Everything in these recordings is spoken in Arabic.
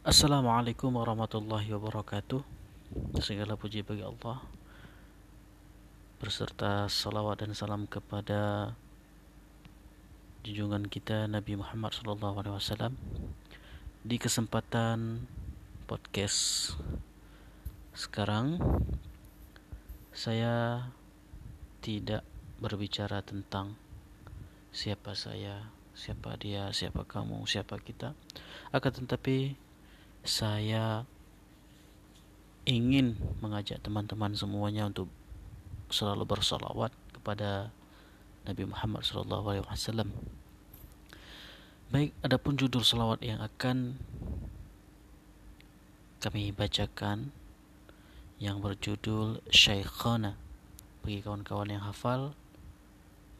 Assalamualaikum warahmatullahi wabarakatuh. Segala puji bagi Allah Berserta salawat dan salam kepada Junjungan kita Nabi Muhammad SAW Di kesempatan podcast Sekarang. Saya tidak berbicara tentang Siapa saya, siapa dia, siapa kamu, siapa kita. Akan tetapi saya ingin mengajak teman-teman semuanya untuk selalu bersalawat kepada Nabi Muhammad SAW. Baik, adapun judul salawat yang akan kami bacakan yang berjudul Syaikhana. Bagi kawan-kawan yang hafal,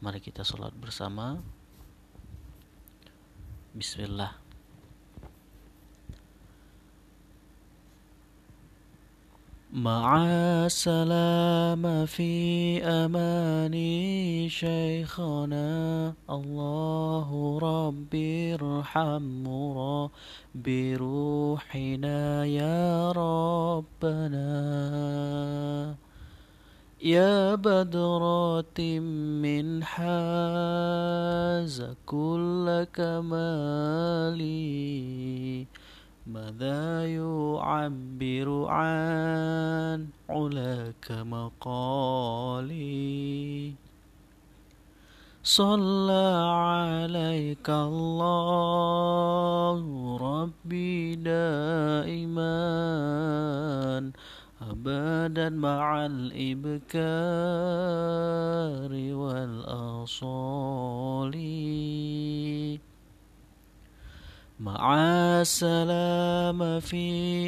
mari kita salat bersama. Bismillah. مع السلامة في أماني شيخنا. الله ربي ارحم بروحنا يا ربنا. يا بدرات من حاز كل كمالي ماذا يعبر عن مقالي. صلى عليك الله ربي دائما. أبدا مع الإبكار والأصال مع السلام في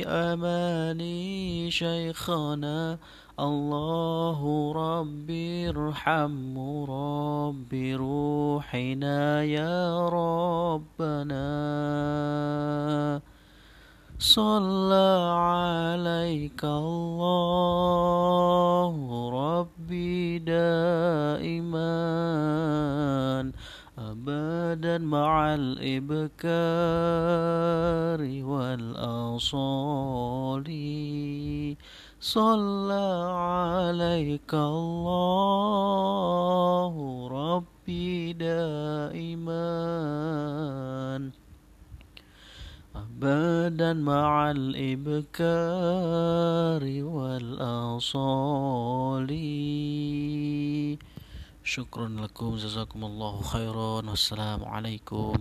أماني شيخنا الله ربي ارحم ربي روحنا يا ربنا. صلى عليك الله ربي دائما. أبدا مع الإبكار والأصال صلى عليك الله ربي دائما. أبدا مع الإبكار والأصال شكرا لكم جزاكم الله خيرا والسلام عليكم.